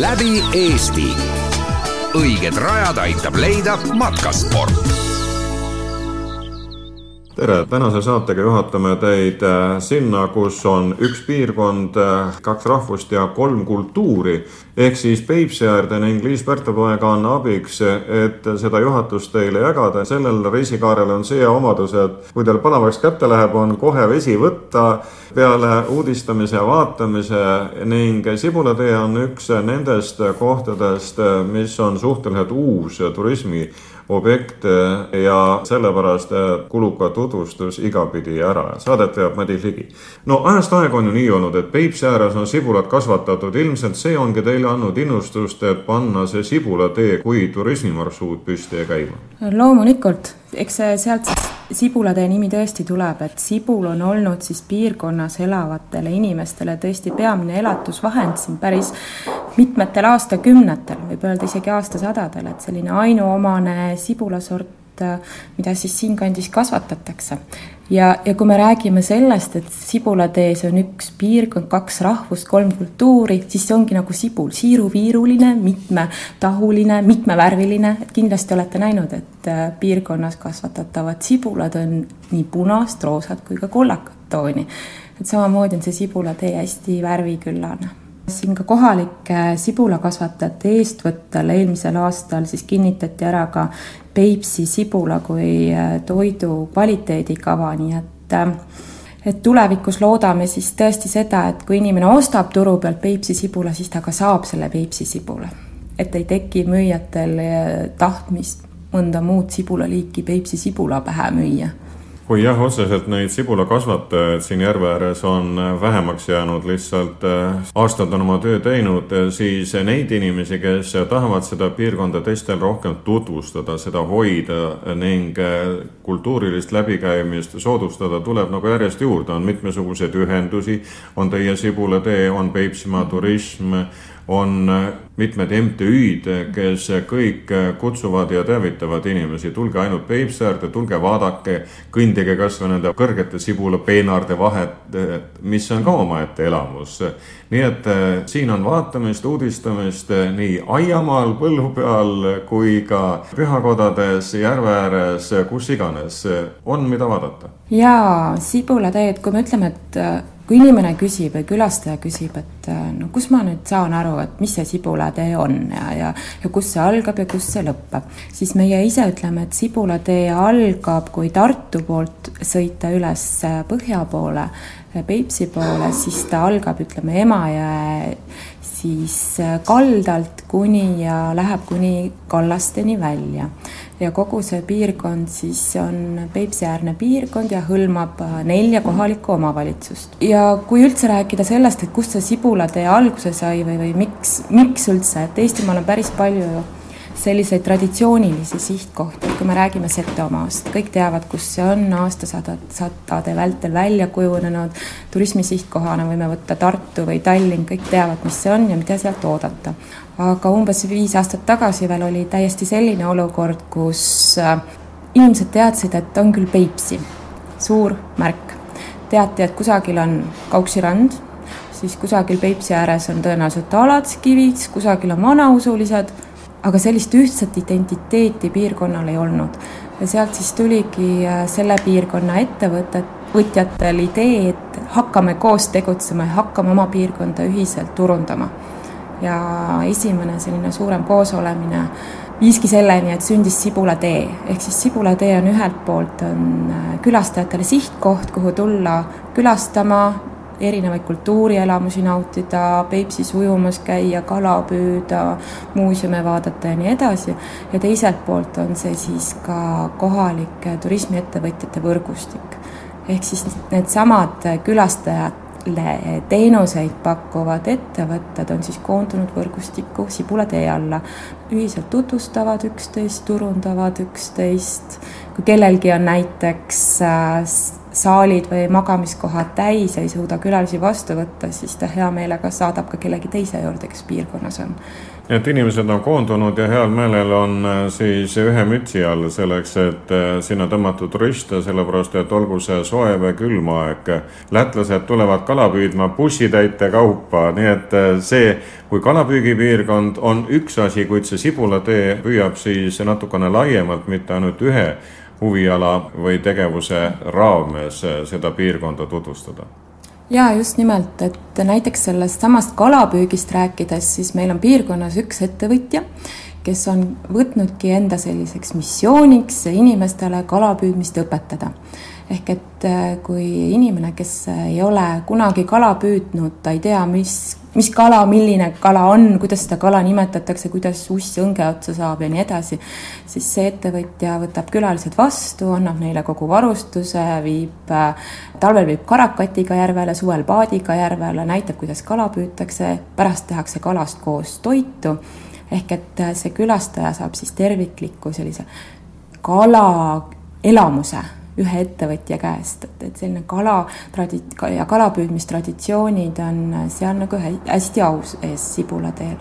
läbi Eesti. õiged rajad aitab leida matkasport tere, tänase saatega juhatame teid äh, sinna, kus on üks piirkond, äh, kaks rahvust ja kolm kultuuri. ehk siis Peipsiäärde ning Liis Pärtelpoega on abiks, et seda juhatust teile jagada. sellel reisikaarel on see omadus, et kui teil palavaks kätte läheb, on kohe vesi võtta peale uudistamise ja vaatamise ning Sibulatee on üks nendest kohtadest, mis on suhteliselt uus turismi objekt ja sellepärast kulub ka tutvustus igapidi ära. Saadet veab Madis Ligi. no ajast aega on ju nii olnud, et Peipsi ääres on sibulat kasvatatud, ilmselt see ongi teile andnud innustust, et panna see sibulatee kui turismimarsruut püsti ja käima. loomulikult, eks see sealt siis Sibulatee nimi tõesti tuleb, et Sibul on olnud siis piirkonnas elavatele inimestele tõesti peamine elatusvahend siin päris mitmetel aastakümnetel, võib öelda isegi aastasadadel, et selline ainuomane sibulasort, mida siis siinkandis kasvatatakse ja, ja kui me räägime sellest, et Sibulatees on üks piirkond, kaks rahvust, kolm kultuuri, siis see ongi nagu sibul, siiruviiruline, mitmetahuline, mitmevärviline, et kindlasti olete näinud, et äh, piirkonnas kasvatatavad sibulad on nii punast, roosat kui ka kollakat tooni. et samamoodi on see Sibulatee hästi värviküllane. Siin ka kohalike sibulakasvatajate eestvõttel eelmisel aastal siis kinnitati ära ka Peipsi sibula kui äh, toidu kvaliteedikava, nii et äh, et tulevikus loodame siis tõesti seda, et kui inimene ostab turu pealt Peipsi sibula, siis ta ka saab selle Peipsi sibula. et ei teki müüjatel äh, tahtmist mõnda muud sibulaliiki Peipsi sibula pähe müüa kui jah, otseselt neid sibulakasvatajaid siin järve ääres on vähemaks jäänud, lihtsalt äh, aastad on oma töö teinud, siis neid inimesi, kes tahavad seda piirkonda teistel rohkem tutvustada, seda hoida ning äh, kultuurilist läbikäimist soodustada, tuleb nagu järjest juurde, on mitmesuguseid ühendusi, on Teie Sibulatee, on Peipsimaa turism on äh, mitmed MTÜ-d, kes kõik äh, kutsuvad ja teavitavad inimesi, tulge ainult Peipsiäärde, tulge vaadake, kõndige kas või nende kõrgete sibulapeenarde vahet, mis on ka omaette elamus. nii et äh, siin on vaatamist, uudistamist nii aiamaal, põllu peal kui ka pühakodades, järve ääres, kus iganes, on mida vaadata. jaa, sibulateed, kui me ütleme, et kui inimene küsib või külastaja küsib, et äh, no kus ma nüüd saan aru, et mis see Sibulatee on ja, ja, ja kus see algab ja kus see lõpeb, siis meie ise ütleme, et Sibulatee algab, kui Tartu poolt sõita üles äh, põhja poole, äh, Peipsi poole, siis ta algab, ütleme, Emajõe siis kaldalt kuni ja läheb kuni kallasteni välja ja kogu see piirkond siis on Peipsi-äärne piirkond ja hõlmab äh, nelja kohalikku omavalitsust. ja kui üldse rääkida sellest, et kust see Sibulatee alguse sai või, või miks, miks üldse, et Eestimaal on päris palju selliseid traditsioonilisi sihtkohti, kui me räägime Setomaast, kõik teavad, kus see on aastasadad, sadade vältel välja kujunenud, turismi sihtkohana võime võtta Tartu või Tallinn, kõik teavad, mis see on ja mida sealt oodata aga umbes viis aastat tagasi veel oli täiesti selline olukord, kus äh, inimesed teadsid, et on küll Peipsi, suur märk. teati, et kusagil on Kauksi rand, siis kusagil Peipsi ääres on tõenäoliselt alad kivid, kusagil on vanausulised, aga sellist ühtset identiteeti piirkonnal ei olnud. ja sealt siis tuligi äh, selle piirkonna ettevõtet, võtjatel idee, et hakkame koos tegutsema ja hakkame oma piirkonda ühiselt turundama ja esimene selline suurem koosolemine viiski selleni, et sündis Sibulatee, ehk siis Sibulatee on ühelt poolt on äh, külastajatele sihtkoht, kuhu tulla külastama, erinevaid kultuurielamusi nautida, Peipsis ujumas käia, kala püüda, muuseume vaadata ja nii edasi, ja teiselt poolt on see siis ka kohalike turismiettevõtjate võrgustik. ehk siis needsamad külastajad teenuseid pakkuvad ettevõtted on siis koondunud võrgustikku Sibulatee alla. ühiselt tutvustavad üksteist, turundavad üksteist, kui kellelgi on näiteks äh, saalid või magamiskohad täis ja ei suuda külalisi vastu võtta, siis ta hea meelega saadab ka kellegi teise juurde, kes piirkonnas on. et inimesed on koondunud ja heal meelel on äh, siis ühe mütsi all selleks, et äh, sinna tõmmata turiste, sellepärast et olgu see soe või külm aeg. lätlased tulevad kala püüdma bussitäite kaupa, nii et äh, see, kui kalapüügipiirkond on üks asi, kuid see sibulatee püüab siis natukene laiemalt, mitte ainult ühe huviala või tegevuse raames seda piirkonda tutvustada? Jaa, just nimelt, et näiteks sellest samast kalapüügist rääkides, siis meil on piirkonnas üks ettevõtja, kes on võtnudki enda selliseks missiooniks inimestele kalapüüdmist õpetada. Ehk et äh, kui inimene, kes ei ole kunagi kala püüdnud, ta ei tea, mis, mis kala, milline kala on, kuidas seda kala nimetatakse, kuidas uss õnge otsa saab ja nii edasi, siis see ettevõtja võtab külalised vastu, annab neile kogu varustuse, viib, äh, talvel viib karakatiga järvele, suvel paadiga järvele, näitab, kuidas kala püütakse, pärast tehakse kalast koos toitu, ehk et äh, see külastaja saab siis tervikliku sellise kala elamuse ühe ettevõtja käest, et, et selline kala tradi- ja kalapüüdmistraditsioonid on seal nagu hästi aus ees sibulateel.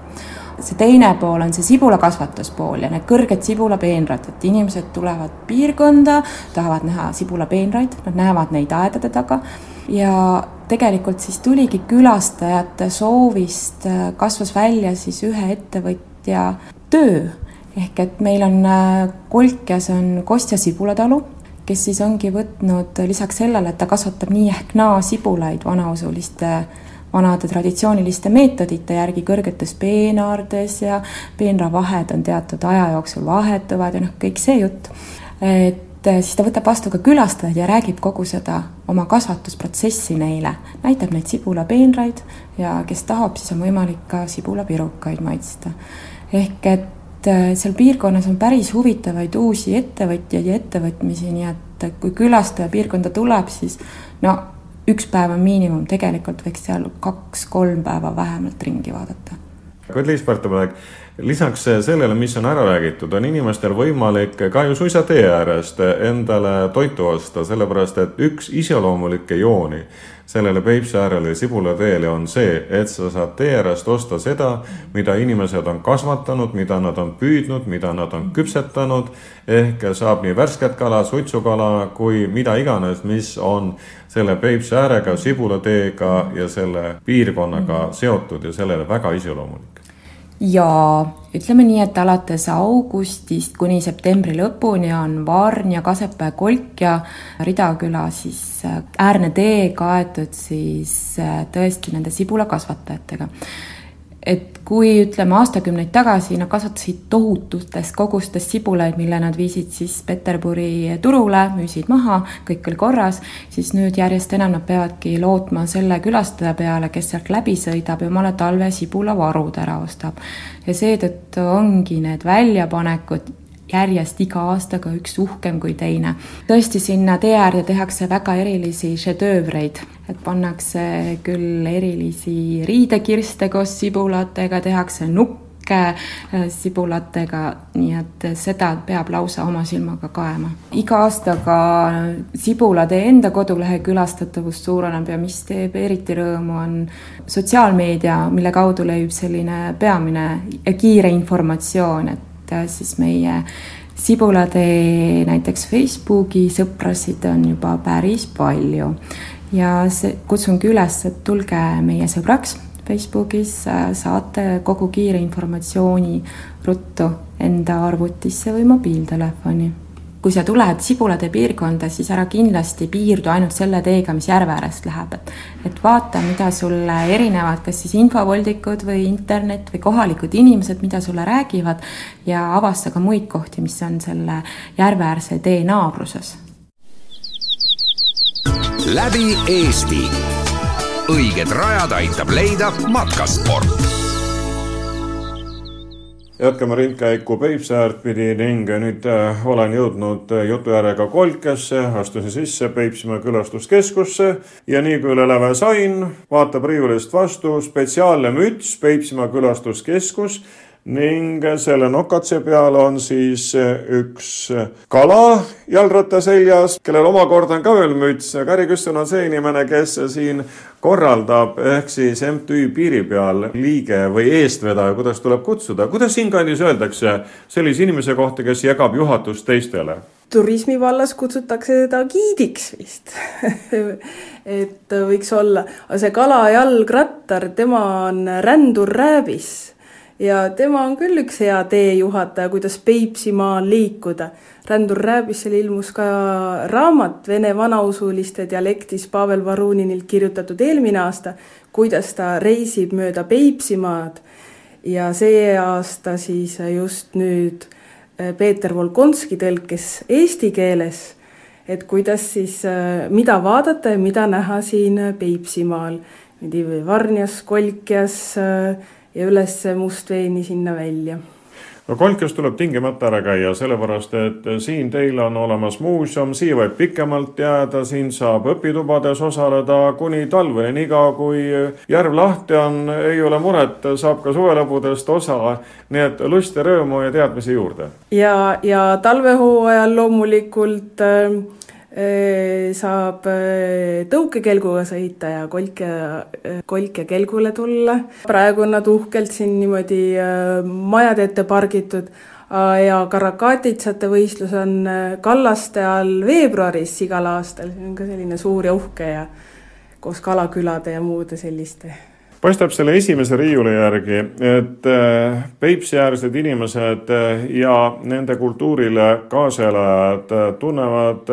see teine pool on see sibulakasvatuspool ja need kõrged sibulapeenrad, et inimesed tulevad piirkonda, tahavad näha sibulapeenraid, nad näevad neid aedade taga ja tegelikult siis tuligi külastajate soovist, äh, kasvas välja siis ühe ettevõtja töö ehk et meil on äh, Kolkjas on Kostja sibulatalu kes siis ongi võtnud lisaks sellele, et ta kasvatab nii ehk naa sibulaid vanausuliste vanade traditsiooniliste meetodite järgi kõrgetes peenaardes ja peenravahed on teatud aja jooksul vahetuvad ja noh, kõik see jutt. et eh, siis ta võtab vastu ka külastajaid ja räägib kogu seda oma kasvatusprotsessi neile, näitab neid sibulapeenraid ja kes tahab, siis on võimalik ka sibulapirukaid maitsta. ehk et et äh, seal piirkonnas on päris huvitavaid uusi ettevõtjaid ja ettevõtmisi, nii et kui külastaja piirkonda tuleb, siis no üks päev on miinimum, tegelikult võiks seal kaks-kolm päeva vähemalt ringi vaadata. Kadri Spartamäe, lisaks sellele, mis on ära räägitud, on inimestel võimalik ka ju suisa tee äärest endale toitu osta, sellepärast et üks iseloomulikke jooni sellele Peipsi äärele Sibulateele on see, et sa saad tee äärest osta seda, mida inimesed on kasvatanud, mida nad on püüdnud, mida nad on küpsetanud, ehk saab nii värsket kala, suitsukala kui mida iganes, mis on selle Peipsi äärega, Sibulateega ja selle piirkonnaga seotud ja sellele väga iseloomulik ja ütleme nii, et alates augustist kuni septembri lõpuni on Vaarn ja Kasepää, Kolk ja Ridaküla siis äh, äärne tee kaetud siis äh, tõesti nende sibulakasvatajatega et kui ütleme aastakümneid tagasi nad kasvatasid tohututes kogustes sibulaid, mille nad viisid siis Peterburi turule, müüsid maha, kõik oli korras, siis nüüd järjest enam nad peavadki lootma selle külastaja peale, kes sealt läbi sõidab ja omale talve sibulavarud ära ostab. ja seetõttu ongi need väljapanekud järjest iga aastaga üks uhkem kui teine. tõesti, sinna tee äärde tehakse väga erilisi šedöövreid, et pannakse küll erilisi riidekirste koos sibulatega, tehakse nukke äh, sibulatega, nii et seda peab lausa oma silmaga kaema. iga aastaga Sibulatee enda kodulehe külastatavus suureneb ja mis teeb eriti rõõmu, on sotsiaalmeedia, mille kaudu levib selline peamine ja kiire informatsioon, et et siis meie sibulatee näiteks Facebooki sõprasid on juba päris palju. Ja see, kutsungi üles, et tulge meie sõbraks Facebookis, saate kogu kiire informatsiooni ruttu enda arvutisse või mobiiltelefoni kui sa tuled Sibulade piirkonda, siis ära kindlasti piirdu ainult selle teega, mis järve äärest läheb, et et vaata, mida sulle erinevad, kas siis infovoldikud või internet või kohalikud inimesed, mida sulle räägivad ja avasta ka muid kohti, mis on selle järveäärse tee naabruses. läbi Eesti. õiged rajad aitab leida matkasport jätkame ringkäiku Peipsiäärt pidi ning nüüd äh, olen jõudnud äh, jutu järjega Kolkesse, astusin sisse Peipsimaa külastuskeskusse ja nii kui üle läve sain, vaatab riiulist vastu spetsiaalne müts Peipsimaa külastuskeskus ning selle nokatse peal on siis üks kala jalgratta seljas, kellel omakorda on ka veel müts. Kari Küsson on see inimene, kes siin korraldab, ehk siis MTÜ Piiri peal liige või eestvedaja, kuidas tuleb kutsuda. kuidas siinkandis öeldakse sellise inimese kohta, kes jagab juhatust teistele? turismi vallas kutsutakse teda giidiks vist et võiks olla, aga see kalajalgrattar, tema on rändur rääbis ja tema on küll üks hea teejuhataja, kuidas Peipsimaal liikuda. rändur rääbisel ilmus ka raamat vene vanausuliste dialektis Pavel Varuninilt kirjutatud eelmine aasta, kuidas ta reisib mööda Peipsimaad ja see aasta siis just nüüd Äh, Peeter Volkonski tõlkes eesti keeles, et kuidas siis, äh, mida vaadata ja mida näha siin Peipsimaal, Varnjas, Kolkjas äh, ja üles Mustveeni sinna välja no Kolkjas tuleb tingimata ära käia, sellepärast et siin teil on olemas muuseum, siia võib pikemalt jääda, siin saab õpitubades osaleda kuni talveni, niikaua kui järv lahti on, ei ole muret, saab ka suvelõbudest osa. nii et lust ja rõõmu ja teadmisi juurde. ja, ja talvehooajal loomulikult äh, saab tõukekelguga sõita ja kolk ja, kolk ja kelgule tulla. praegu on nad uhkelt siin niimoodi majade ette pargitud ja Karakatitsate võistlus on Kallaste all veebruaris igal aastal, see on ka selline suur ja uhke ja koos kalakülade ja muude selliste paistab selle esimese riiuli järgi, et Peipsi-äärsed inimesed ja nende kultuurile kaasaelajad tunnevad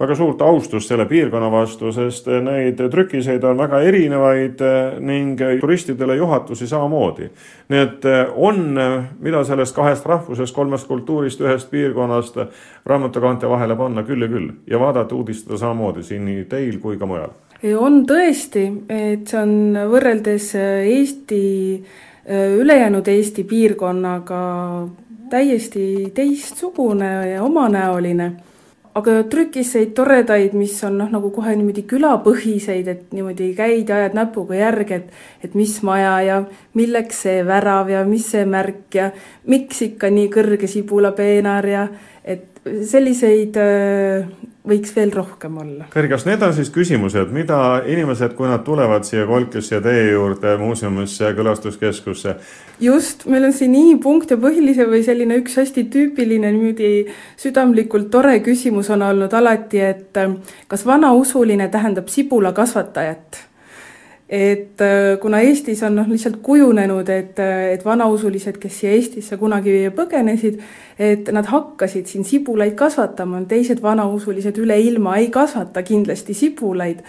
väga suurt austust selle piirkonna vastu, sest neid trükiseid on väga erinevaid ning turistidele juhatusi samamoodi. nii et on, mida sellest kahest rahvusest, kolmest kultuurist, ühest piirkonnast raamatakaante vahele panna küll ja küll ja vaadata, uudistada samamoodi siin nii teil kui ka mujal. On tõesti, et see on võrreldes Eesti, ülejäänud Eesti piirkonnaga täiesti teistsugune ja omanäoline. Aga trükiseid toredaid, mis on noh, nagu kohe niimoodi külapõhiseid, et niimoodi käid ja ajad näpuga järge, et et mis maja ja milleks see värav ja mis see märk ja miks ikka nii kõrge sibulapeenar ja selliseid äh, võiks veel rohkem olla. Kari, kas need on siis küsimused, mida inimesed, kui nad tulevad siia Kolkisse ja teie juurde muuseumisse ja külastuskeskusse? just, meil on siin nii punkt ja põhilise või selline üks hästi tüüpiline niimoodi südamlikult tore küsimus on olnud alati, et äh, kas vanausuline tähendab sibulakasvatajat et äh, kuna Eestis on noh, lihtsalt kujunenud, et, äh, et vanausulised, kes siia Eestisse kunagi põgenesid, et nad hakkasid siin sibulaid kasvatama, teised vanausulised üle ilma ei kasvata kindlasti sibulaid,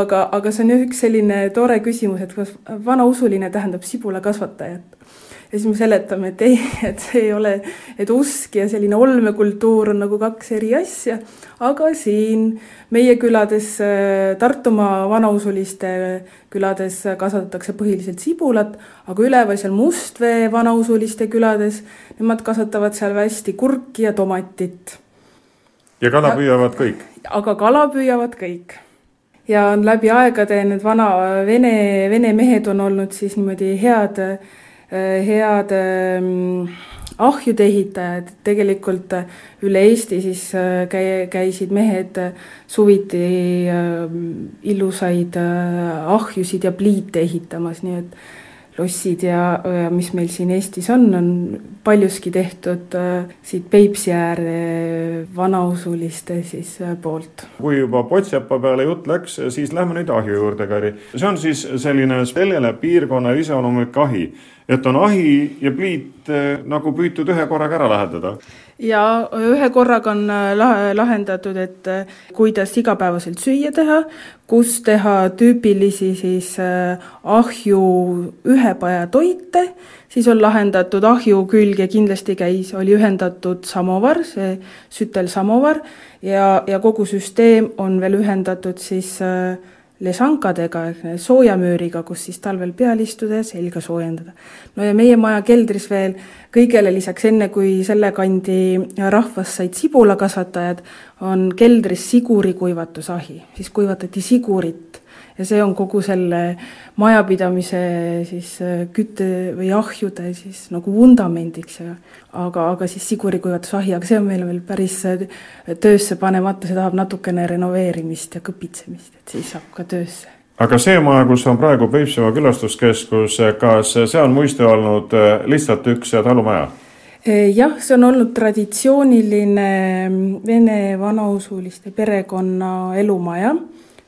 aga, aga see on üks selline tore küsimus, et kas vanausuline tähendab sibulakasvatajat ja siis me seletame, et ei, et see ei ole, et usk ja selline olmekultuur on nagu kaks eri asja, aga siin meie külades, Tartumaa vanausuliste külades kasvatatakse põhiliselt sibulat, aga üleval seal Mustvee vanausuliste külades, nemad kasvatavad seal hästi kurki ja tomatit. ja kala püüavad kõik? aga kala püüavad kõik ja on läbi aegade need vana vene, vene mehed on olnud siis niimoodi head Äh, head ähm, ahjude ehitajad, tegelikult äh, üle Eesti siis äh, käi-, käisid mehed suviti ilusaid ahjusid ja pliite ehitamas, nii et lossid ja, ja mis meil siin Eestis on, on paljuski tehtud siit Peipsi ääre vanausuliste siis poolt. kui juba Potsepa peale jutt läks, siis lähme nüüd ahju juurde, Kari. see on siis selline sellele piirkonna iseloomulik ahi, et on ahi ja pliit nagu püütud ühe korraga ära lahendada ja ühe korraga on äh, lahendatud, et äh, kuidas igapäevaselt süüa teha, kus teha tüüpilisi siis äh, ahju ühepaja toite, siis on lahendatud ahju külge kindlasti käis, oli ühendatud samovar, see sütelsamovar ja, ja kogu süsteem on veel ühendatud siis äh, lesankadega ehk soojamööriga, kus siis talvel peal istuda ja selga soojendada. no ja meie maja keldris veel kõigele lisaks, enne kui selle kandi rahvast said sibulakasvatajad, on keldris siguri kuivatusahi, siis kuivatati sigurit ja see on kogu selle majapidamise siis äh, kütte või ahjude siis nagu vundamendiks ja aga, aga siis sigurikuivatusahi, aga see on meil veel päris äh, töösse panemata, see tahab natukene renoveerimist ja kõpitsemist, et siis saab ka töösse aga see maja, kus on praegu Peipsimaa külastuskeskus, kas see on muisti olnud äh, lihtsalt üks talumaja? jah, see on olnud traditsiooniline vene vanausuliste perekonna elumaja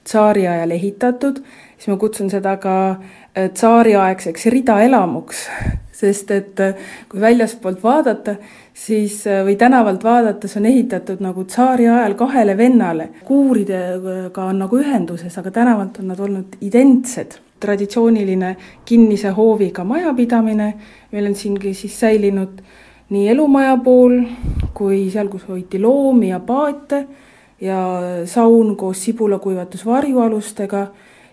tsaariajal ehitatud, siis ma kutsun seda ka äh, tsaariaegseks ridaelamuks, sest et äh, kui väljaspoolt vaadata, siis äh, või tänavalt vaadates on ehitatud nagu tsaari ajal kahele vennale. kuuridega on nagu ühenduses, aga tänavalt on nad olnud identsed. traditsiooniline kinnise hooviga majapidamine, meil on siingi siis säilinud nii elumaja pool kui seal, kus hoiti loomi ja paate ja saun koos sibulakuivatusvarjualustega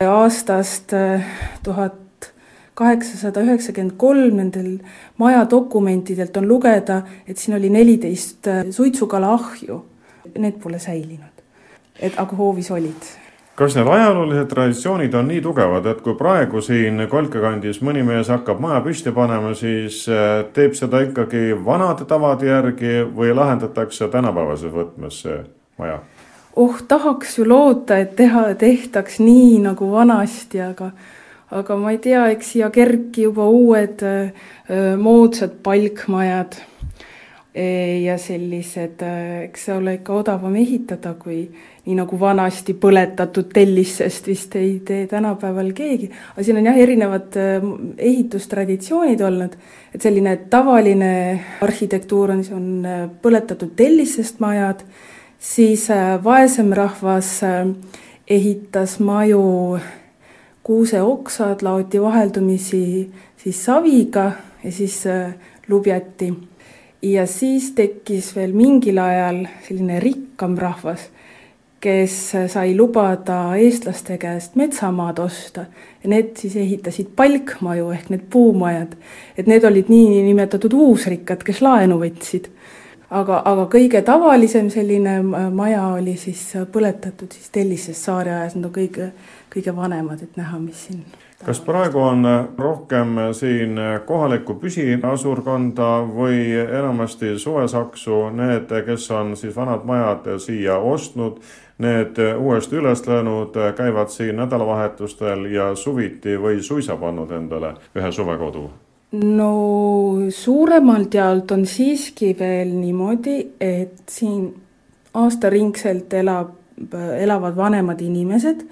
aastast äh, tuhat kaheksasada üheksakümmend kolm nendel maja dokumentidelt on lugeda, et siin oli neliteist äh, suitsukala ahju. Need pole säilinud, et aga hoovis olid kas need ajaloolised traditsioonid on nii tugevad, et kui praegu siin Kolka kandis mõni mees hakkab maja püsti panema, siis äh, teeb seda ikkagi vanade tavade järgi või lahendatakse tänapäevases võtmes see maja? Oh, tahaks ju loota, et teha, tehtaks nii nagu vanasti, aga aga ma ei tea, eks siia kerki juba uued öö, moodsad palkmajad e, ja sellised, eks see ole ikka odavam ehitada, kui nii nagu vanasti põletatud tellissest vist ei tee tänapäeval keegi. aga siin on jah, erinevad ehitustraditsioonid olnud, et selline tavaline arhitektuur on, see on põletatud tellissest majad siis äh, vaesem rahvas äh, ehitas maju kuuseoksad, laoti vaheldumisi siis saviga ja siis äh, lubjati. ja siis tekkis veel mingil ajal selline rikkam rahvas, kes sai lubada eestlaste käest metsamaad osta ja need siis ehitasid palkmaju ehk need puumajad. et need olid niinimetatud uusrikkad, kes laenu võtsid aga, aga kõige tavalisem selline maja oli siis põletatud siis Tellises saareajas, need on kõige, kõige vanemad, et näha, mis siin kas praegu on rohkem siin kohalikku püsiasurkonda või enamasti suvesaksu need, kes on siis vanad majad siia ostnud, need uuesti üles löönud, käivad siin nädalavahetustel ja suviti või suisa pannud endale ühe suvekodu? No suuremalt jaolt on siiski veel niimoodi, et siin aastaringselt elab, elavad vanemad inimesed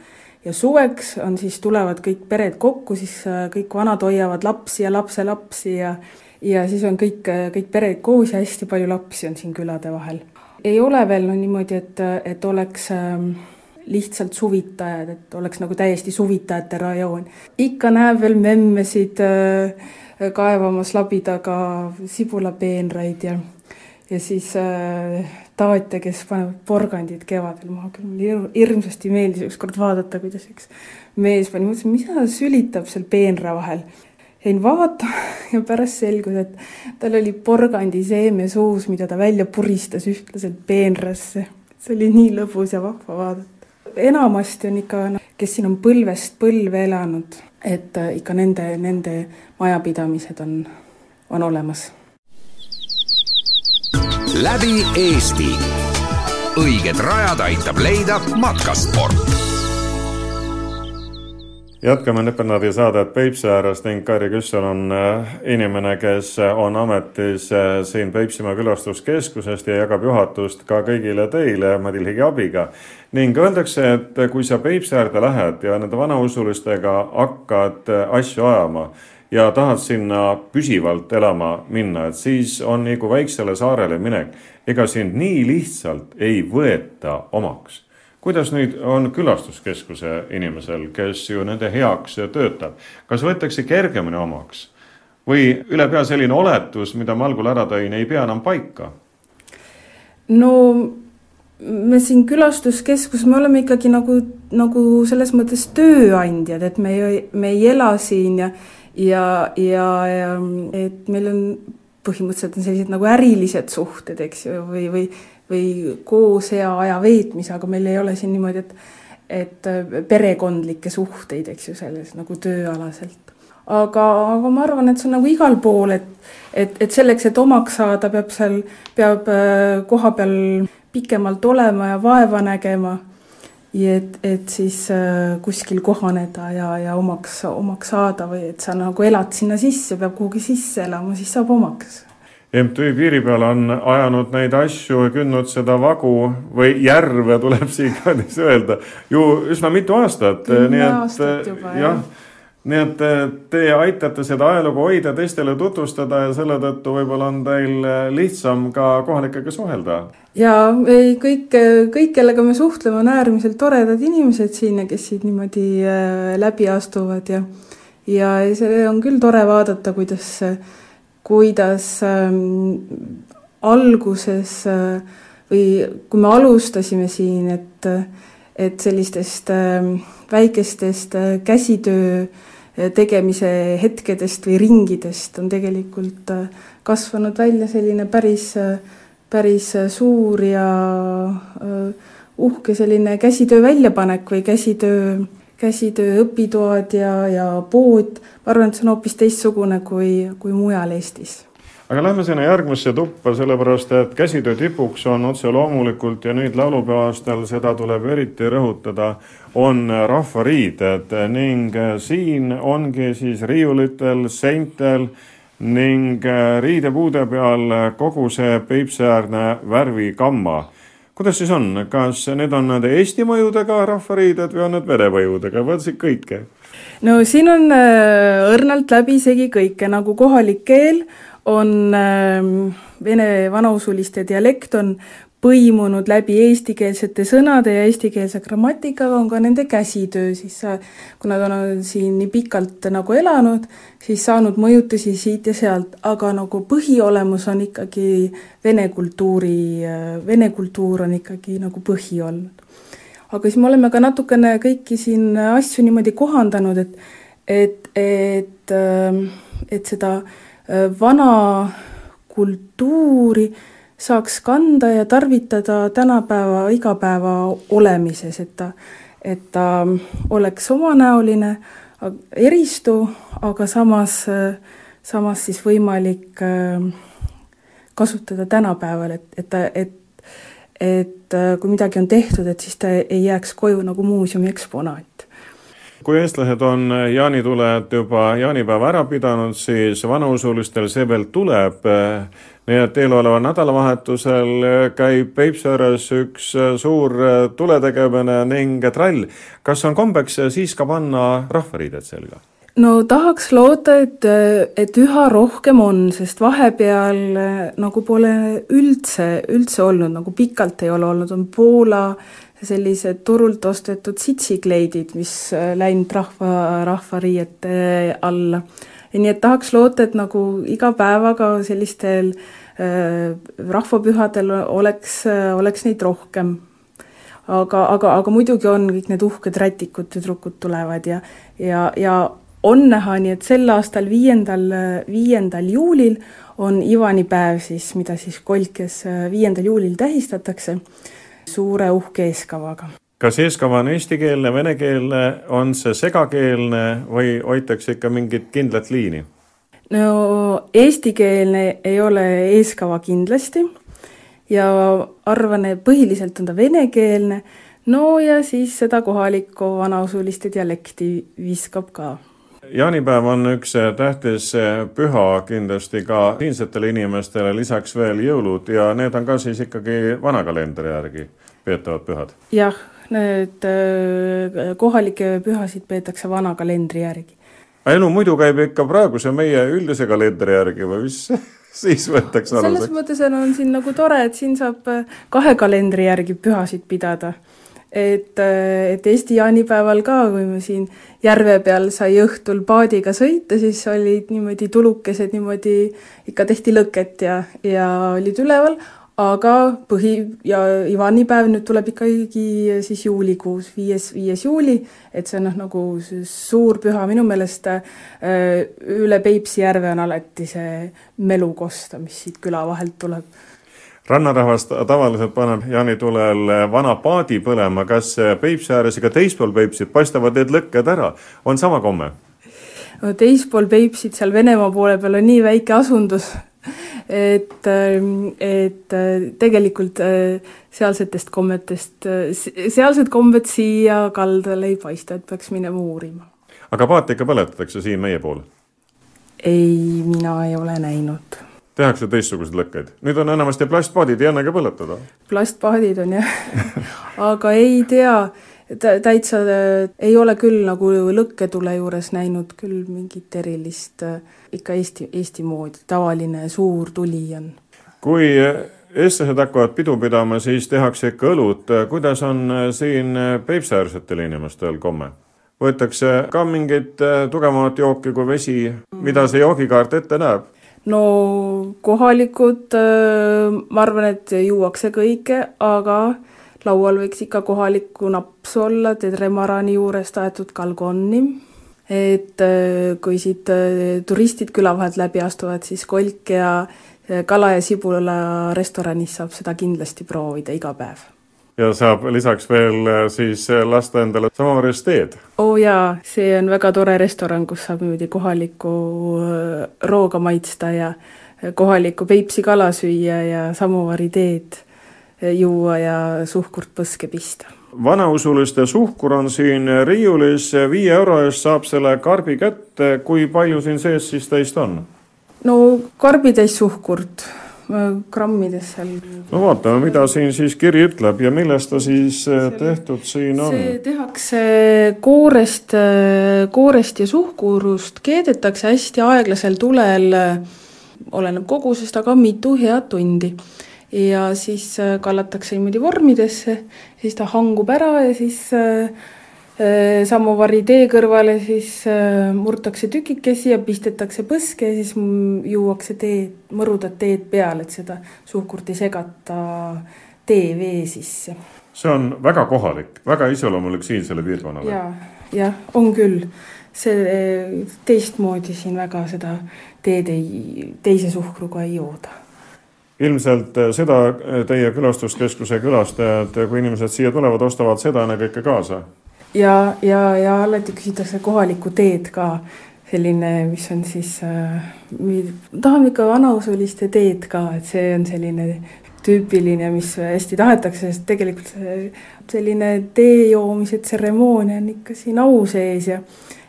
ja suveks on siis, tulevad kõik pered kokku, siis äh, kõik vanad hoiavad lapsi ja lapselapsi ja ja siis on kõik, kõik pered koos ja hästi palju lapsi on siin külade vahel. ei ole veel no niimoodi, et, et oleks äh, lihtsalt suvitajad, et oleks nagu täiesti suvitajate rajoon. ikka näeb veel memmesid äh, kaevamas labidaga sibulapeenraid ja, ja siis äh, taatja, kes paneb porgandid kevadel maha, küll mulle hirmsasti meeldis ükskord vaadata, kuidas üks mees pani, mõtlesin, mis ta sülitab seal peenra vahel. jäin vaatama ja pärast selgus, et tal oli porgandiseeme suus, mida ta välja puristas ühtlaselt peenrasse. see oli nii lõbus ja vahva vaadata. enamasti on ikka, kes siin on põlvest põlve elanud et äh, ikka nende, nende majapidamised on, on olemas. läbi Eesti. õiged rajad aitab leida matkasport jätkame Nepenadi saadet Peipsi äärest ning Kairi Küssel on äh, inimene, kes on ametis äh, siin Peipsimaa külastuskeskusest ja jagab juhatust ka kõigile teile Madil Higi abiga ning öeldakse, et kui sa Peipsi äärde lähed ja nende vanausulistega hakkad asju ajama ja tahad sinna püsivalt elama minna, et siis on nagu väiksele saarele minek. ega sind nii lihtsalt ei võeta omaks. Kuidas nüüd on külastuskeskuse inimesel, kes ju nende heaks töötab, kas võetakse kergemini omaks või ülepea selline oletus, mida ma algul ära tõin, ei pea enam paika? no me siin külastuskeskus, me oleme ikkagi nagu, nagu selles mõttes tööandjad, et me ei, me ei ela siin ja ja, ja, ja et meil on põhimõtteliselt on sellised nagu ärilised suhted, eks ju, või, või või koos hea aja veetmise, aga meil ei ole siin niimoodi, et et perekondlikke suhteid, eks ju, selles nagu tööalaselt. aga, aga ma arvan, et see on nagu igal pool, et, et, et selleks, et omaks saada, peab seal, peab koha peal pikemalt olema ja vaeva nägema et, et siis äh, kuskil kohaneda ja, ja omaks, omaks saada või et sa nagu elad sinna sisse, peab kuhugi sisse elama, siis saab omaks. MTÜ Piiripeal on ajanud neid asju, kündnud seda vagu või järve, tuleb siinkohal öelda, ju üsna mitu aastat. kümme aastat juba, jah ja nii et te aitate seda ajalugu hoida, teistele tutvustada ja selle tõttu võib-olla on teil lihtsam ka kohalikega suhelda. ja ei, kõik, kõik, kellega me suhtleme, on äärmiselt toredad inimesed siin kes siit niimoodi läbi astuvad ja ja see on küll tore vaadata, kuidas, kuidas ähm, alguses äh, või kui me alustasime siin, et, et sellistest äh, väikestest äh, käsitöö tegemise hetkedest või ringidest on tegelikult äh, kasvanud välja selline päris, äh, päris äh, suur ja uhke selline käsitöö väljapanek või käsitöö, käsitöö õpitoad ja, ja pood. ma arvan, et see on hoopis teistsugune kui, kui mujal Eestis aga lähme sinna järgmisse tuppa, sellepärast et käsitöö tipuks on otse loomulikult ja nüüd laulupeo aastal seda tuleb eriti rõhutada, on rahvariided ning siin ongi siis riiulitel, seintel ning riidepuude peal kogu see Peipsiäärne värvigamma. Kuidas siis on, kas need on need Eesti mõjudega rahvariided või on need vene mõjudega, võtsid kõike? no siin on äh, õrnalt läbisegi kõike, nagu kohalik keel on ähm, vene vanausuliste dialekt on põimunud läbi eestikeelsete sõnade ja eestikeelse grammatikaga, on ka nende käsitöö siis, kuna ta on siin nii pikalt nagu elanud, siis saanud mõjutusi siit ja sealt, aga nagu põhiolemus on ikkagi vene kultuuri, vene kultuur on ikkagi nagu põhi olnud. aga siis me oleme ka natukene kõiki siin asju niimoodi kohandanud, et et, et, ähm, et seda äh, vana kultuuri saaks kanda ja tarvitada tänapäeva igapäeva olemises, et ta, et ta oleks omanäoline, eristu, aga samas, samas siis võimalik kasutada tänapäeval, et, et et et kui midagi on tehtud, et siis ta ei jääks koju nagu muuseumi eksponaat kui eestlased on jaanituled juba jaanipäeva ära pidanud, siis vanausulistel see veel tuleb. Nii et eeloleval nädalavahetusel käib Peipsiääres üks suur tuletegemine ning trall. kas on kombeks siis ka panna rahvariided selga? no tahaks loota, et, et üha rohkem on, sest vahepeal nagu pole üldse, üldse olnud, nagu pikalt ei ole olnud, on Poola sellised turult ostetud sitsikleidid, mis äh, läinud rahva, rahvariiete alla. nii et tahaks loota, et nagu iga päevaga sellistel äh, rahvapühadel oleks, äh, oleks neid rohkem. aga, aga, aga muidugi on kõik need uhked rätikud, tüdrukud tulevad ja, ja, ja on näha, nii et sel aastal, viiendal, viiendal juulil on Ivanipäev siis, mida siis Kolkes viiendal juulil tähistatakse suure uhke eeskavaga. kas eeskava on eestikeelne, venekeelne, on see segakeelne või hoitakse ikka mingit kindlat liini? No eestikeelne ei ole eeskava kindlasti ja arvan, et põhiliselt on ta venekeelne, no ja siis seda kohalikku vanausuliste dialekti viskab ka jaanipäev on üks tähtis püha kindlasti ka siinsetele inimestele, lisaks veel jõulud ja need on ka siis ikkagi vana kalendri järgi peetavad pühad? jah, need äh, kohalikke pühasid peetakse vana kalendri järgi. Elu muidu käib ikka praeguse meie üldise kalendri järgi või mis siis võetakse aluseks? selles mõttes on siin nagu tore, et siin saab äh, kahe kalendri järgi pühasid pidada. et, äh, et Eesti jaanipäeval ka, kui me siin järve peal sai õhtul paadiga sõita, siis olid niimoodi tulukesed niimoodi, ikka tehti lõket ja, ja olid üleval, aga põhi ja Ivanipäev nüüd tuleb ikkagi siis juulikuus, viies, viies juuli, et see on noh, nagu suur püha, minu meelest äh, üle Peipsi järve on alati see melukosta, mis siit küla vahelt tuleb. Rannarahvas tavaliselt paneb jaanitulel vana paadi põlema, kas Peipsi ääres ja ka teispool Peipsit paistavad need lõkked ära, on sama komme? no teispool Peipsit, seal Venemaa poole peal on nii väike asundus, et, et tegelikult sealsetest kommetest, sealsed kombed siia kaldale ei paista, et peaks minema uurima. aga paati ikka põletatakse siin meie pool? ei, mina ei ole näinud tehakse teistsuguseid lõkkeid. nüüd on enamasti plastpaadid, ei annagi põletada. plastpaadid on jah aga ei tea, täitsa ei ole küll nagu lõkketule juures näinud küll mingit erilist, ikka Eesti, Eesti moodi, tavaline suur tuli on. kui eestlased hakkavad pidu pidama, siis tehakse ikka õlut. kuidas on siin Peipsiäärsetel inimestel komme? võetakse ka mingit tugevamat jooki kui vesi, mida see joogikaart ette näeb? no kohalikud, äh, ma arvan, et juuakse kõike, aga laual võiks ikka kohalikku napsu olla, Tedremarani juurest aetud kalgonni. et äh, kui siit äh, turistid küla vahelt läbi astuvad, siis kolk ja kala ja sibula restoranis saab seda kindlasti proovida iga päev ja saab lisaks veel äh, siis äh, lasta endale samamoodi teed. oo oh jaa, see on väga tore restoran, kus saab niimoodi kohalikku äh, rooga maitsta ja kohalikku Peipsi kala süüa ja samovari teed juua ja suhkurt põske pista. vanausuliste suhkur on siin riiulis, viie euro eest saab selle karbi kätte, kui palju siin sees siis teist on? no karbitäis suhkurt grammides seal. no vaatame, mida siin siis kiri ütleb ja millest ta siis äh, tehtud siin on? see tehakse koorest, äh, koorest ja suhkurust, keedetakse hästi aeglasel tulel, äh, oleneb kogusest, aga mitu head tundi. Ja siis kallatakse niimoodi vormidesse, siis ta hangub ära ja siis äh, Äh, samovari tee kõrvale siis äh, murtakse tükikesi ja pistetakse põske ja siis juuakse teed, mõrudat teed peale, et seda suhkurt ei segata teevee sisse. see on väga kohalik, väga iseloomulik siinsele piirkonnale. ja, jah, on küll. see teistmoodi siin väga seda teed ei, teise suhkruga ei jooda ilmselt äh, seda teie külastuskeskuse külastajad, kui inimesed siia tulevad, ostavad seda ennekõike kaasa. Ja, ja, ja alati küsitakse kohalikku teed ka, selline, mis on siis äh,, tahame ikka vanausuliste teed ka, et see on selline tüüpiline, mis hästi tahetakse, sest tegelikult selline tee joomise tseremoonia on ikka siin au sees ja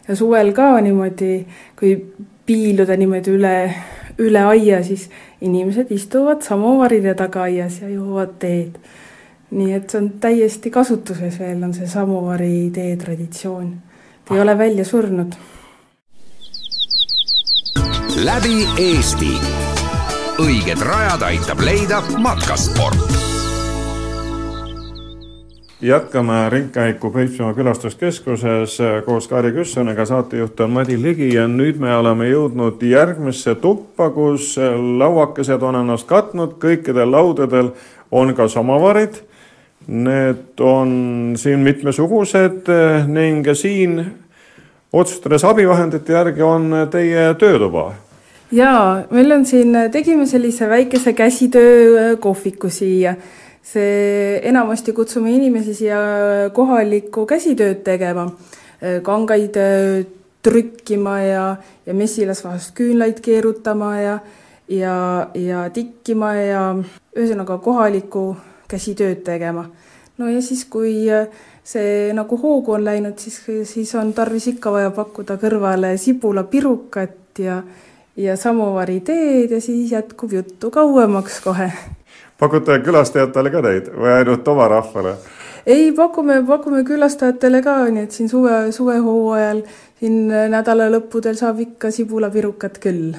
ja suvel ka niimoodi, kui piiluda niimoodi üle, üle aia, siis inimesed istuvad samovaride taga aias ja joovad teed nii et see on täiesti kasutuses veel, on see samovari tee traditsioon. ta ei ole välja surnud. läbi Eesti. õiged rajad aitab leida matkasport jätkame ringkäiku Peipsimaa külastuskeskuses koos Kaari Küssoniga, saatejuht on Madi Ligi ja nüüd me oleme jõudnud järgmisse tuppa, kus lauakesed on ennast katnud, kõikidel laudadel on ka samovarid Need on siin mitmesugused eh, ning siin otsustades abivahendite järgi on teie töötuba. jaa, meil on siin, tegime sellise väikese käsitöö eh, kohviku siia. See, enamasti kutsume inimesi siia kohalikku käsitööd tegema, eh, kangaid trükkima ja, ja mesilas vahest küünlaid keerutama ja, ja, ja tikkima ja ühesõnaga kohalikku käsitööd tegema. no ja siis, kui äh, see nagu hoogu on läinud, siis, siis on tarvis ikka vaja pakkuda kõrvale sibulapirukat ja, ja samovari teed ja siis jätkub juttu kauemaks kohe. Pakute külastajatele ka neid või ainult oma rahvale? ei, pakume, pakume külastajatele ka, nii et siin suve, suvehooajal, siin nädala lõppudel saab ikka sibulapirukat küll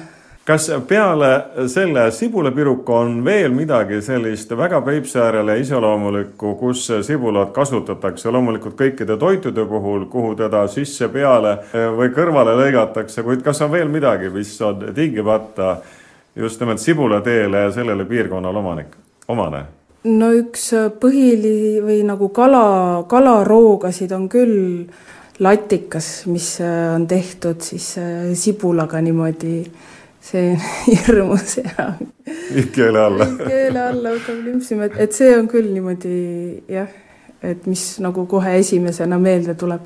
kas peale selle sibulapiruka on veel midagi sellist väga Peipsiäärele iseloomulikku, kus sibulat kasutatakse loomulikult kõikide toitude puhul, kuhu teda sisse-peale või kõrvale lõigatakse, kuid kas on veel midagi, mis on tingimata just nimelt sibulateele ja sellele piirkonnale omanik, omane? no üks põhilisi või nagu kala, kalaroogasid on küll latikas, mis on tehtud siis sibulaga niimoodi. See hirmus ja keele alla. Keele alla hakkab limpsima, et, et see on küll niimoodi jah, et mis nagu kohe esimesena meelde tuleb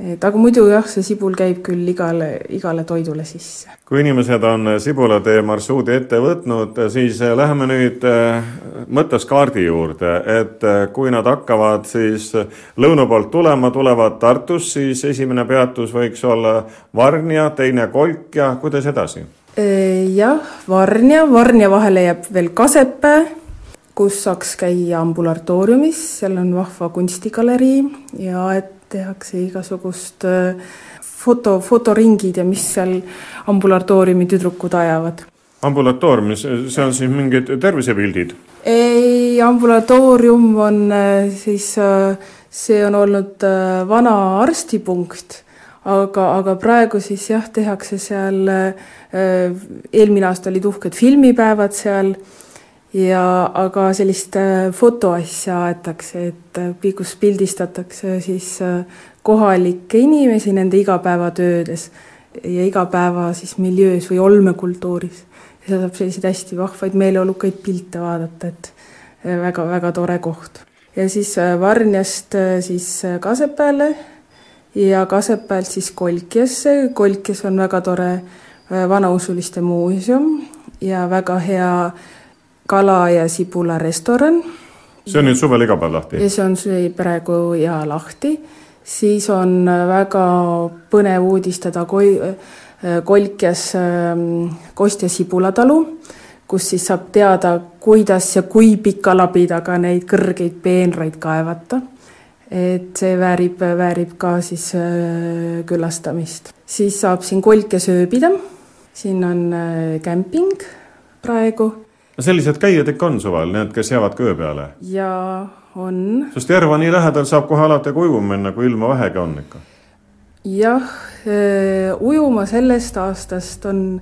et aga muidu jah, see sibul käib küll igale, igale toidule sisse. kui inimesed on sibulatee marsruudi ette võtnud, siis läheme nüüd äh, mõttes kaardi juurde, et äh, kui nad hakkavad siis lõuna poolt tulema, tulevad Tartust, siis esimene peatus võiks olla Varnja, teine Kolk ja kuidas edasi? jah, Varnja, Varnja vahele jääb veel Kasepää, kus saaks käia ambulatooriumis, seal on vahva kunstigalerii ja et tehakse igasugust äh, foto, fotoringid ja mis seal ambulatooriumi tüdrukud ajavad. ambulatooriumis, see on siis mingid tervisepildid? ei, ambulatoorium on äh, siis, äh, see on olnud vana arstipunkt, aga, aga praegu siis jah, tehakse seal, eelmine aasta olid uhked filmipäevad seal ja aga sellist äh, fotoasja aetakse, et äh, kus pildistatakse siis äh, kohalikke inimesi nende igapäevatöödes ja igapäeva siis miljöös või olmekultuuris. seal saab selliseid hästi vahvaid meeleolukaid pilte vaadata, et väga-väga tore koht. ja siis Varnjast siis Kasepääle ja Kasepäelt siis Kolkjasse, Kolkjas on väga tore vanausuliste muuseum ja väga hea kala ja sibula restoran. see on nüüd suvel iga päev lahti? ja see on praegu ja lahti. siis on väga põnev uudistada koi-, Kolkjas ähm, Kostja sibulatalu, kus siis saab teada, kuidas ja kui pika labi taga neid kõrgeid peenraid kaevata. et see väärib, väärib ka siis äh, külastamist. siis saab siin Kolkjas ööbida, siin on äh, kämping praegu sellised käijad ikka on suvel, need, kes jäävad köö peale? jaa, on. sest Järva nii lähedal saab kohe alati ka ujuma minna, kui ilma vähegi on ikka. jah, äh, ujuma sellest aastast on,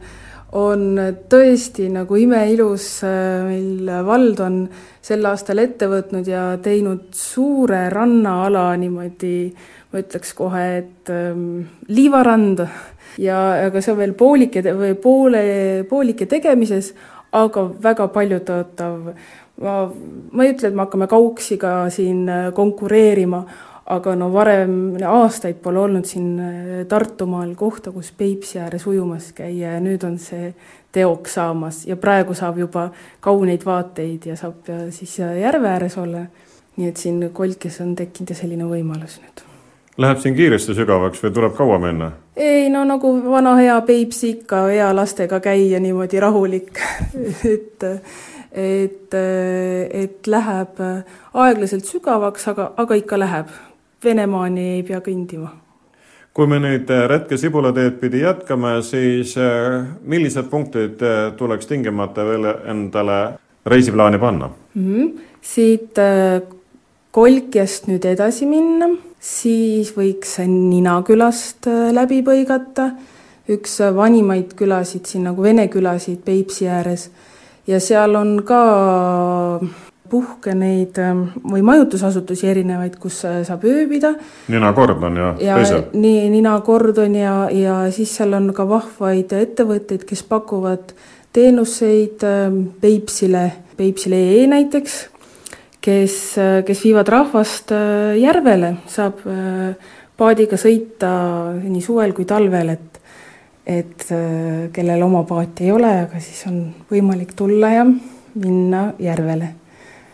on tõesti nagu imeilus, äh, meil vald on sel aastal ette võtnud ja teinud suure rannaala niimoodi, ma ütleks kohe, et ähm, liivarand ja, aga see on veel poolike või poole, poolike tegemises, aga väga paljutõotav. ma, ma ei ütle, et me hakkame Kauksiga siin äh, konkureerima, aga no varem aastaid pole olnud siin äh, Tartumaal kohta, kus Peipsi ääres ujumas käia ja nüüd on see teoks saamas ja praegu saab juba kauneid vaateid ja saab äh, siis järve ääres olla. nii et siin Kolkis on tekkinud selline võimalus nüüd Läheb siin kiiresti sügavaks või tuleb kaua minna? ei no nagu vana hea Peipsi ikka, hea lastega käia niimoodi rahulik et, et, et läheb aeglaselt sügavaks, aga, aga ikka läheb. Venemaani ei pea kõndima. kui me nüüd Rätke sibulateed pidi jätkame, siis eh, millised punktid eh, tuleks tingimata veel endale reisiplaani panna mm? -hmm. siit eh, Kolkjast nüüd edasi minna siis võiks Ninakülast äh, läbi põigata, üks äh, vanimaid külasid siin nagu vene külasid Peipsi ääres ja seal on ka puhke neid või majutusasutusi erinevaid, kus äh, saab ööbida. Nina Kordon ja, ja teised. nii, Nina Kordon ja, ja siis seal on ka vahvaid ettevõtteid, kes pakuvad teenuseid Peipsile, Peipsile.ee näiteks kes, kes viivad rahvast äh, järvele, saab äh, paadiga sõita nii suvel kui talvel, et et äh, kellel oma paati ei ole, aga siis on võimalik tulla ja minna järvele.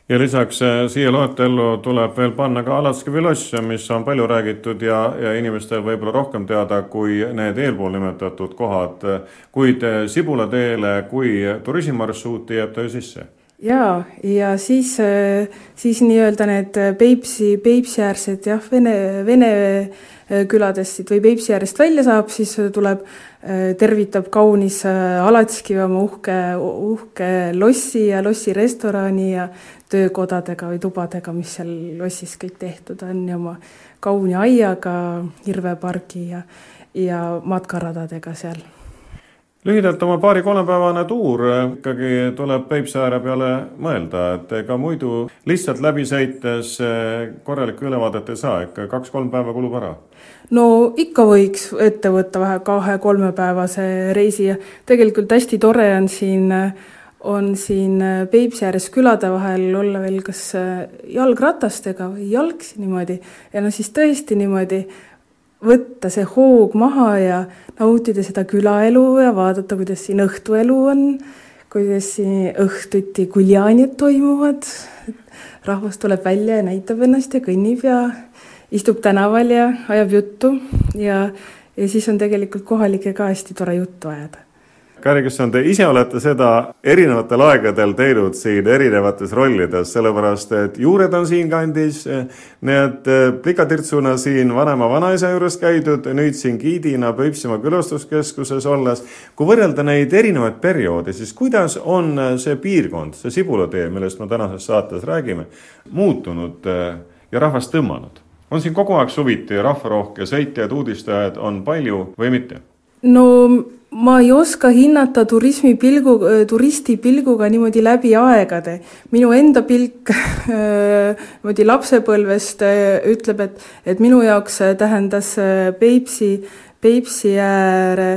ja lisaks siia loetellu tuleb veel panna ka Alatskivi loss, mis on palju räägitud ja, ja inimestel võib-olla rohkem teada kui need eelpool nimetatud kohad, kuid Sibula teele kui turismimarsruuti jääb ta ju sisse jaa, ja siis, äh, siis nii-öelda need Peipsi, Peipsi-äärsed jah, vene, vene äh, küladest siit või Peipsi äärest välja saab, siis tuleb, äh, tervitab kaunis Alatskivi oma uhke, uhke lossi ja lossirestorani ja töökodadega või tubadega, mis seal lossis kõik tehtud on ja oma kauni aiaga, Hirvepargi ja, ja matkaradadega seal lühidalt oma paari-kolmepäevane tuur ikkagi tuleb Peipsiääre peale mõelda, et ega muidu lihtsalt läbi sõites korralikku ülevaadet ei saa, ikka kaks-kolm päeva kulub ära. No ikka võiks ette võtta vähe kahe-kolmepäevase reisi ja tegelikult hästi tore on siin, on siin Peipsi ääres külade vahel olla veel kas jalgratastega või jalgsi niimoodi. Ja no siis tõesti niimoodi võtta see hoog maha ja nautida seda külaelu ja vaadata, kuidas siin õhtuelu on, kuidas siin õhtuti guljanid toimuvad. rahvas tuleb välja ja näitab ennast ja kõnnib ja istub tänaval ja ajab juttu ja, ja siis on tegelikult kohalikega hästi tore juttu ajada Kari Küsson, te ise olete seda erinevatel aegadel teinud siin erinevates rollides, sellepärast et juured on siinkandis, nii et eh, plikatirtsuna siin vanema vanaisa juures käidud, nüüd siin giidina Peipsimaa külastuskeskuses olles. kui võrrelda neid erinevaid perioode, siis kuidas on see piirkond, see Sibulatee, millest me tänases saates räägime, muutunud eh, ja rahvast tõmmanud? on siin kogu aeg suviti rahvarohke, sõitjaid, uudistajaid on palju või mitte? no ma ei oska hinnata turismi pilgu, turisti pilguga niimoodi läbi aegade. minu enda pilk niimoodi lapsepõlvest ütleb, et, et minu jaoks tähendas Peipsi, Peipsi ääre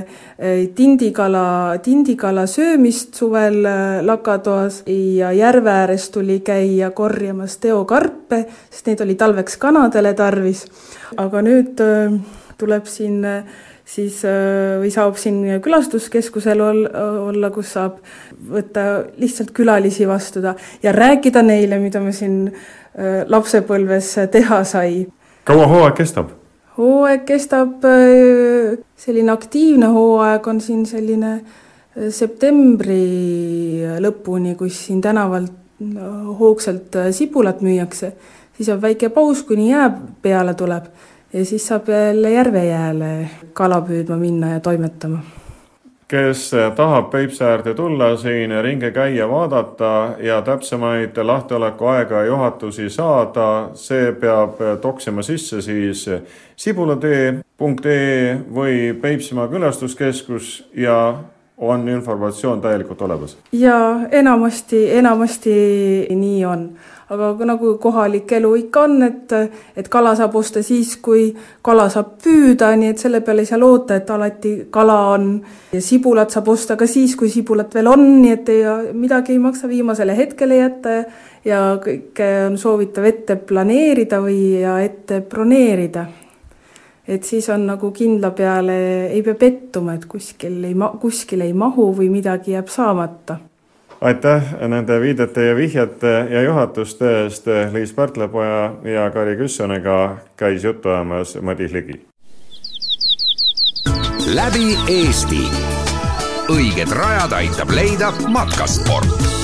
tindikala, tindikala söömist suvel lakatoas ja järve ääres tuli käia korjamas teokarpe, sest neid oli talveks kanadele tarvis. aga nüüd tuleb siin siis äh, või saab siin külastuskeskusel olla, kus saab võtta lihtsalt külalisi vastuda ja rääkida neile, mida me siin äh, lapsepõlves teha sai. kaua hooaeg kestab? hooaeg kestab, äh, selline aktiivne hooaeg on siin selline septembri lõpuni, kus siin tänaval hoogsalt sibulat müüakse, siis on väike paus, kuni jää peale tuleb ja siis saab jälle järvejääle kala püüdma minna ja toimetama. kes tahab Peipsi äärde tulla, siin ringi käia, vaadata ja täpsemaid lahtioleku aega ja juhatusi saada, see peab toksima sisse siis sibulatee.ee või Peipsimaa külastuskeskus ja on informatsioon täielikult olemas? jaa, enamasti, enamasti nii on aga nagu kohalik elu ikka on, et, et kala saab osta siis, kui kala saab püüda, nii et selle peale ei saa loota, et alati kala on. ja sibulat saab osta ka siis, kui sibulat veel on, nii et ei, midagi ei maksa viimasele hetkele jätta. Ja kõike on soovitav ette planeerida või ja ette broneerida. Et siis on nagu kindla peale, ei pea pettuma, et kuskil ei ma-, kuskil ei mahu või midagi jääb saamata aitäh nende viidete ja vihjete ja juhatuste eest. Liis Pärtlepoja ja Kari Küssoniga käis juttu ajamas Madis Ligi. läbi Eesti. õiged rajad aitab leida matkasport